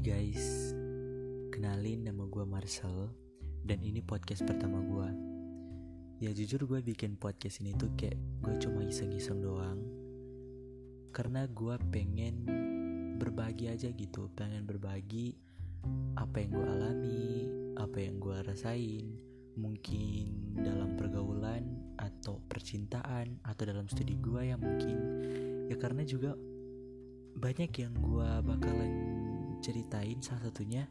guys, kenalin nama gue Marcel dan ini podcast pertama gue. Ya jujur gue bikin podcast ini tuh kayak gue cuma iseng-iseng doang Karena gue pengen berbagi aja gitu Pengen berbagi apa yang gue alami, apa yang gue rasain Mungkin dalam pergaulan atau percintaan atau dalam studi gue ya mungkin Ya karena juga banyak yang gue bakalan ceritain salah satunya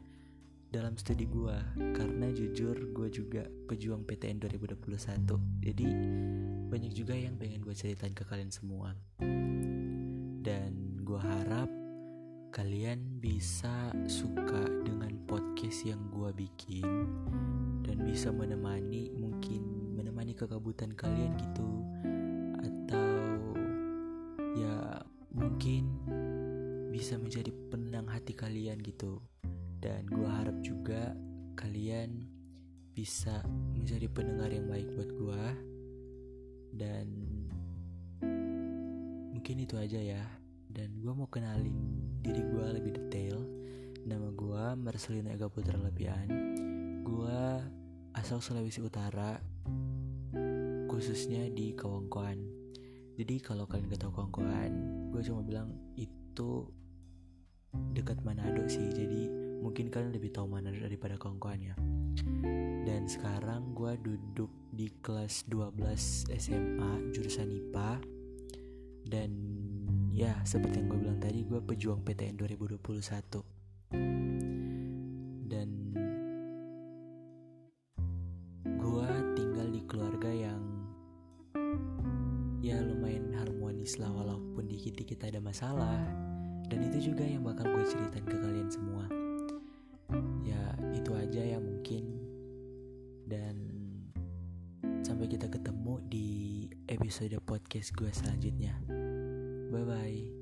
dalam studi gue karena jujur gue juga pejuang PTN 2021 jadi banyak juga yang pengen gue ceritain ke kalian semua. Dan gue harap kalian bisa suka dengan podcast yang gue bikin. Dan bisa menemani mungkin menemani kekabutan kalian gitu bisa menjadi penenang hati kalian gitu. Dan gue harap juga kalian bisa menjadi pendengar yang baik buat gue dan mungkin itu aja ya. Dan gue mau kenalin diri gue lebih detail. Nama gue Marcelino Ega Putra Lebian gue asal Sulawesi Utara khususnya di Kawangkoan. Jadi kalau kalian gak tau Kawangkoan gue cuma bilang itu dekat Manado sih jadi mungkin kalian lebih tahu Manado daripada kawan-kawan ya. Dan sekarang gue duduk di kelas 12 SMA jurusan IPA dan ya seperti yang gue bilang tadi gue pejuang PTN 2021 dan gue tinggal di keluarga yang ya lumayan harmonis lah walaupun dikit-dikit ada masalah dan itu juga yang bakal gue ceritain ke kalian semua. Ya itu aja ya mungkin. Dan sampai kita ketemu di episode podcast gue selanjutnya. Bye bye